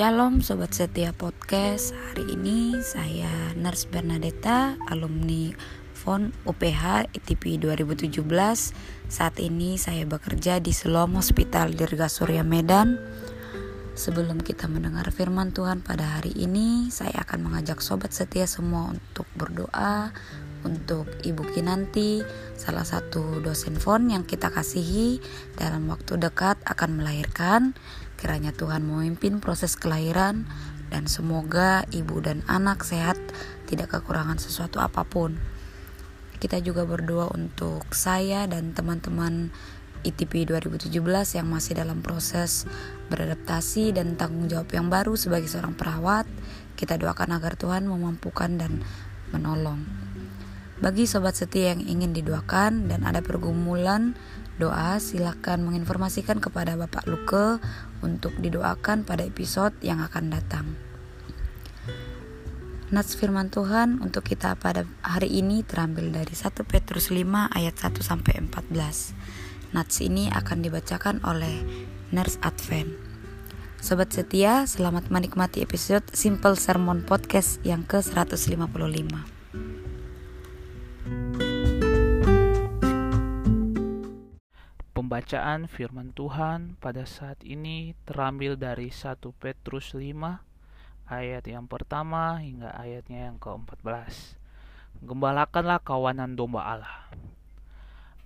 Shalom Sobat Setia Podcast. Hari ini saya Nurse Bernadetta Alumni FON UPH ITP 2017 Saat ini saya bekerja di Selom Hospital Dirgasurya Medan. Sebelum kita mendengar firman Tuhan pada hari ini Saya akan mengajak Sobat Setia semua untuk berdoa untuk Ibu Kinanti, salah satu dosen FON yang kita kasihi dalam waktu dekat akan melahirkan. Kiranya Tuhan memimpin proses kelahiran dan semoga ibu dan anak sehat, tidak kekurangan sesuatu apa pun. Kita juga berdoa untuk saya dan teman-teman ITP 2017 yang masih dalam proses beradaptasi dan tanggung jawab yang baru sebagai seorang perawat. Kita doakan agar Tuhan memampukan dan menolong. Bagi sobat setia yang ingin didoakan dan ada pergumulan doa, silakan menginformasikan kepada Bapak Luke untuk didoakan pada episode yang akan datang. Nats firman Tuhan untuk kita pada hari ini terambil dari 1 Petrus 5 ayat 1 sampai 14. Nats ini akan dibacakan oleh Nurse Advent. Sobat setia, selamat menikmati episode Simple Sermon Podcast yang ke-155. Pembacaan firman Tuhan pada saat ini terambil dari 1 Petrus 5 ayat yang pertama hingga ayatnya yang ke-14. Gembalakanlah kawanan domba Allah.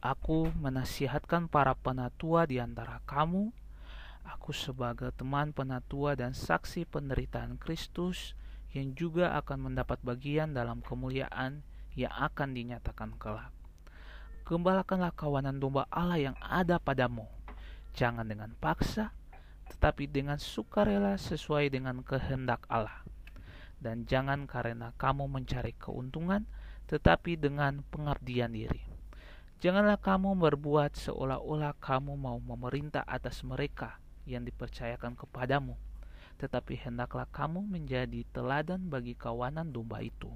Aku menasihatkan para penatua di antara kamu, aku sebagai teman penatua dan saksi penderitaan Kristus yang juga akan mendapat bagian dalam kemuliaan yang akan dinyatakan kelak Gembalakanlah kawanan domba Allah yang ada padamu. Jangan dengan paksa, tetapi dengan sukarela sesuai dengan kehendak Allah. Dan jangan karena kamu mencari keuntungan, tetapi dengan pengabdian diri. Janganlah kamu berbuat seolah-olah kamu mau memerintah atas mereka yang dipercayakan kepadamu, tetapi hendaklah kamu menjadi teladan bagi kawanan domba itu.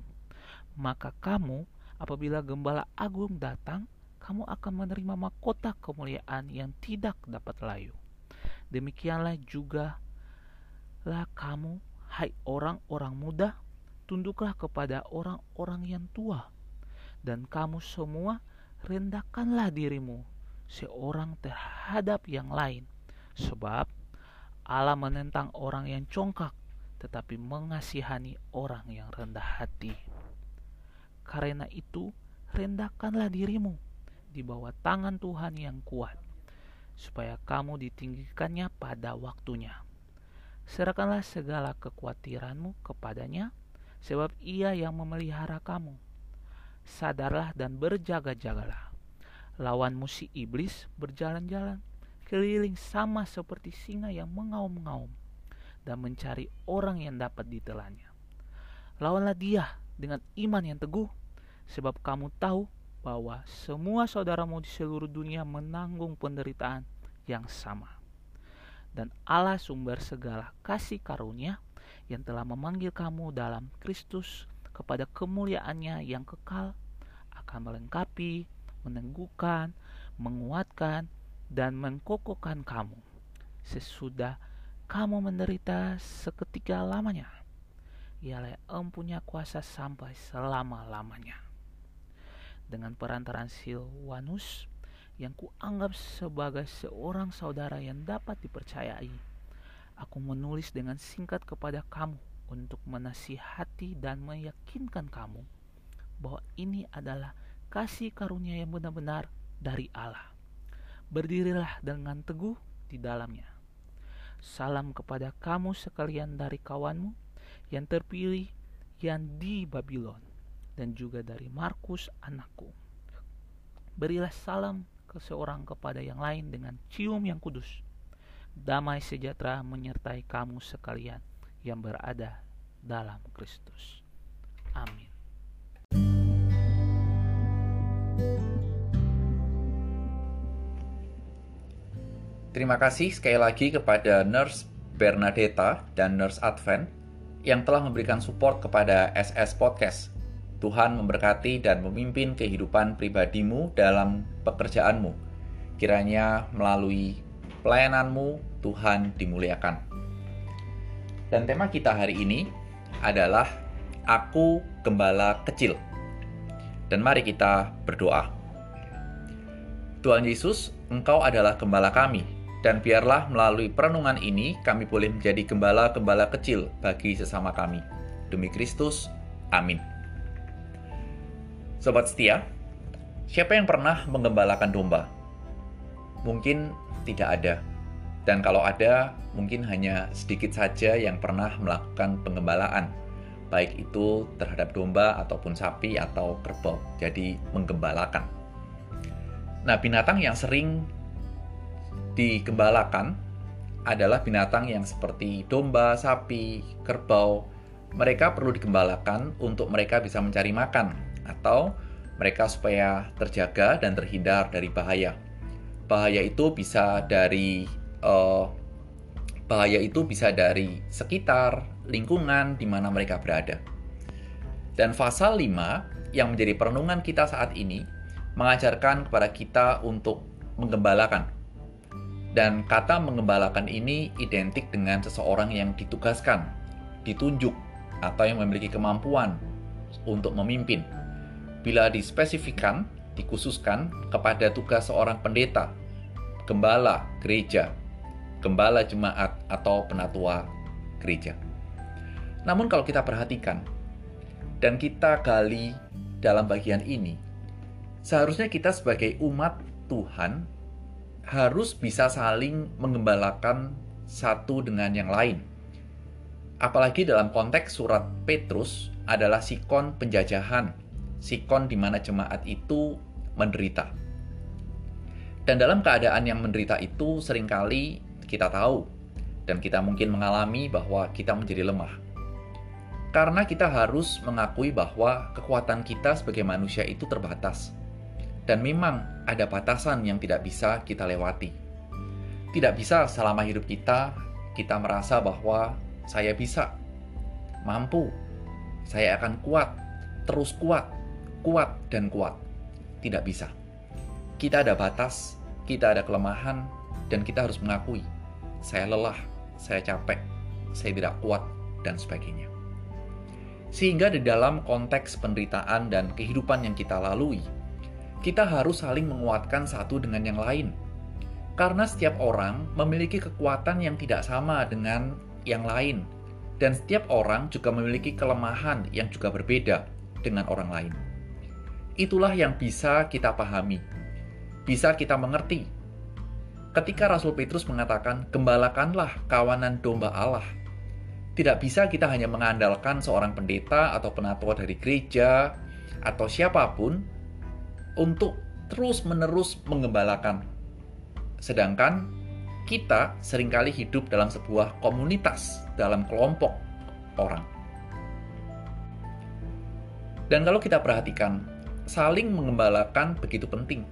Maka kamu, apabila gembala agung datang, kamu akan menerima mahkota kemuliaan yang tidak dapat layu. Demikianlah juga lah kamu, hai orang-orang muda, tunduklah kepada orang-orang yang tua. Dan kamu semua rendahkanlah dirimu seorang terhadap yang lain. Sebab Allah menentang orang yang congkak, tetapi mengasihani orang yang rendah hati. Karena itu, rendahkanlah dirimu di bawah tangan Tuhan yang kuat, supaya kamu ditinggikannya pada waktunya. Serahkanlah segala kekhawatiranmu kepadanya, sebab ia yang memelihara kamu. Sadarlah dan berjaga-jagalah. Lawanmu si iblis berjalan-jalan keliling sama seperti singa yang mengaum-ngaum dan mencari orang yang dapat ditelannya. Lawanlah dia dengan iman yang teguh, sebab kamu tahu bahwa semua saudaramu di seluruh dunia menanggung penderitaan yang sama. Dan Allah sumber segala kasih karunia yang telah memanggil kamu dalam Kristus kepada kemuliaannya yang kekal akan melengkapi, meneguhkan, menguatkan, dan mengkokohkan kamu sesudah kamu menderita seketika lamanya. Ialah empunya kuasa sampai selama-lamanya dengan perantaran Silwanus yang kuanggap sebagai seorang saudara yang dapat dipercayai. Aku menulis dengan singkat kepada kamu untuk menasihati dan meyakinkan kamu bahwa ini adalah kasih karunia yang benar-benar dari Allah. Berdirilah dengan teguh di dalamnya. Salam kepada kamu sekalian dari kawanmu yang terpilih yang di Babylon dan juga dari Markus anakku. Berilah salam ke seorang kepada yang lain dengan cium yang kudus. Damai sejahtera menyertai kamu sekalian yang berada dalam Kristus. Amin. Terima kasih sekali lagi kepada Nurse Bernadetta dan Nurse Advent yang telah memberikan support kepada SS Podcast Tuhan memberkati dan memimpin kehidupan pribadimu dalam pekerjaanmu. Kiranya melalui pelayananmu Tuhan dimuliakan. Dan tema kita hari ini adalah Aku Gembala Kecil. Dan mari kita berdoa. Tuhan Yesus, Engkau adalah gembala kami, dan biarlah melalui perenungan ini kami boleh menjadi gembala-gembala kecil bagi sesama kami. Demi Kristus, amin. Sobat setia, siapa yang pernah menggembalakan domba? Mungkin tidak ada. Dan kalau ada, mungkin hanya sedikit saja yang pernah melakukan penggembalaan baik itu terhadap domba ataupun sapi atau kerbau. Jadi menggembalakan. Nah, binatang yang sering digembalakan adalah binatang yang seperti domba, sapi, kerbau. Mereka perlu digembalakan untuk mereka bisa mencari makan atau mereka supaya terjaga dan terhindar dari bahaya. Bahaya itu bisa dari uh, bahaya itu bisa dari sekitar, lingkungan di mana mereka berada. Dan pasal 5 yang menjadi perenungan kita saat ini mengajarkan kepada kita untuk menggembalakan. Dan kata menggembalakan ini identik dengan seseorang yang ditugaskan, ditunjuk, atau yang memiliki kemampuan untuk memimpin. Bila dispesifikan, dikhususkan kepada tugas seorang pendeta, gembala gereja, gembala jemaat, atau penatua gereja. Namun kalau kita perhatikan dan kita gali dalam bagian ini, seharusnya kita sebagai umat Tuhan harus bisa saling mengembalakan satu dengan yang lain. Apalagi dalam konteks surat Petrus adalah sikon penjajahan, sikon di mana jemaat itu menderita. Dan dalam keadaan yang menderita itu sering kali kita tahu dan kita mungkin mengalami bahwa kita menjadi lemah. Karena kita harus mengakui bahwa kekuatan kita sebagai manusia itu terbatas. Dan memang ada batasan yang tidak bisa kita lewati. Tidak bisa selama hidup kita, kita merasa bahwa saya bisa, mampu, saya akan kuat, terus kuat, kuat dan kuat. Tidak bisa. Kita ada batas, kita ada kelemahan, dan kita harus mengakui saya lelah, saya capek, saya tidak kuat, dan sebagainya. Sehingga di dalam konteks penderitaan dan kehidupan yang kita lalui, kita harus saling menguatkan satu dengan yang lain. Karena setiap orang memiliki kekuatan yang tidak sama dengan yang lain, dan setiap orang juga memiliki kelemahan yang juga berbeda dengan orang lain. Itulah yang bisa kita pahami, bisa kita mengerti ketika Rasul Petrus mengatakan, "Gembalakanlah kawanan domba Allah." Tidak bisa kita hanya mengandalkan seorang pendeta atau penatua dari gereja atau siapa pun untuk terus-menerus menggembalakan. Sedangkan kita sering kali hidup dalam sebuah komunitas, dalam kelompok orang. Dan kalau kita perhatikan, saling mengembalakan begitu penting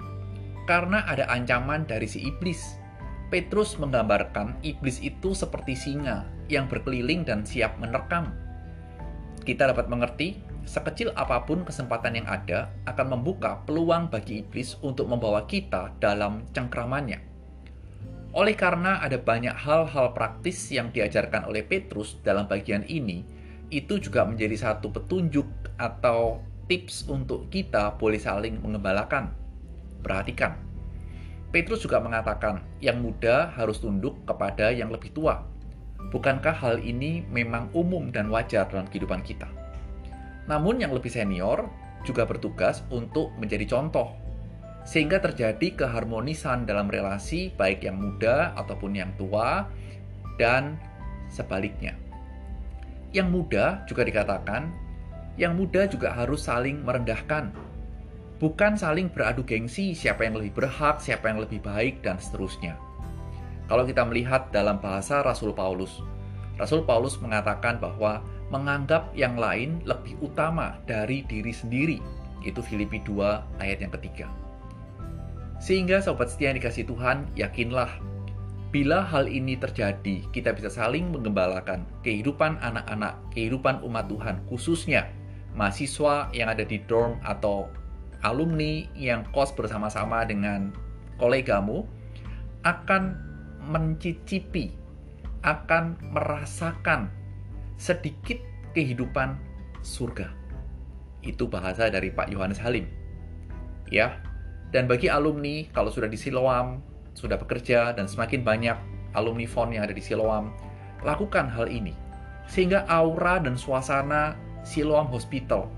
karena ada ancaman dari si iblis. Petrus menggambarkan iblis itu seperti singa yang berkeliling dan siap menerkam. Kita dapat mengerti, sekecil apa pun kesempatan yang ada akan membuka peluang bagi iblis untuk membawa kita dalam cengkramannya. Oleh karena ada banyak hal-hal praktis yang diajarkan oleh Petrus dalam bagian ini, itu juga menjadi satu petunjuk atau tips untuk kita boleh saling mengembalakan Perhatikan, Petrus juga mengatakan yang muda harus tunduk kepada yang lebih tua. Bukankah hal ini memang umum dan wajar dalam kehidupan kita? Namun yang lebih senior juga bertugas untuk menjadi contoh, sehingga terjadi keharmonisan dalam relasi baik yang muda ataupun yang tua, dan sebaliknya. Yang muda juga dikatakan, yang muda juga harus saling merendahkan, bukan saling beradu gengsi siapa yang lebih berhak, siapa yang lebih baik, dan seterusnya. Kalau kita melihat dalam bahasa Rasul Paulus, Rasul Paulus mengatakan bahwa menganggap yang lain lebih utama dari diri sendiri. Itu Filipi 2 ayat yang ketiga. Sehingga sobat setia yang dikasih Tuhan, yakinlah bila hal ini terjadi, kita bisa saling menggembalakan kehidupan anak-anak, kehidupan umat Tuhan, khususnya mahasiswa yang ada di dorm atau alumni yang kos bersama-sama dengan kolegamu akan mencicipi, akan merasakan sedikit kehidupan surga. Itu bahasa dari Pak Yohanes Halim. Ya, dan bagi alumni kalau sudah di Siloam, sudah bekerja dan semakin banyak alumni FON yang ada di Siloam, lakukan hal ini. Sehingga aura dan suasana Siloam Hospital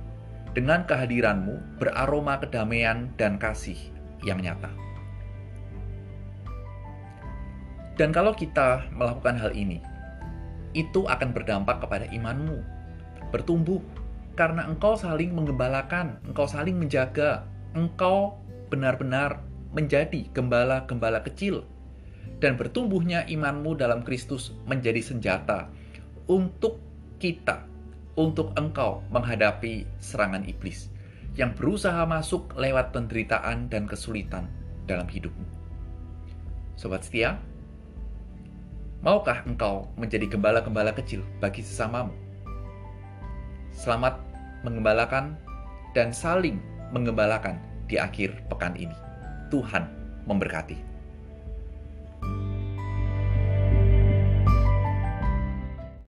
dengan kehadiranmu beraroma kedamaian dan kasih yang nyata. Dan kalau kita melakukan hal ini, itu akan berdampak kepada imanmu, bertumbuh, karena engkau saling menggembalakan, engkau saling menjaga, engkau benar-benar menjadi gembala-gembala kecil, dan bertumbuhnya imanmu dalam Kristus menjadi senjata untuk kita, untuk engkau menghadapi serangan iblis yang berusaha masuk lewat penderitaan dan kesulitan dalam hidupmu. Sobat setia, Maukah engkau menjadi gembala-gembala kecil bagi sesamamu? Selamat mengembalakan dan saling mengembalakan di akhir pekan ini. Tuhan memberkati.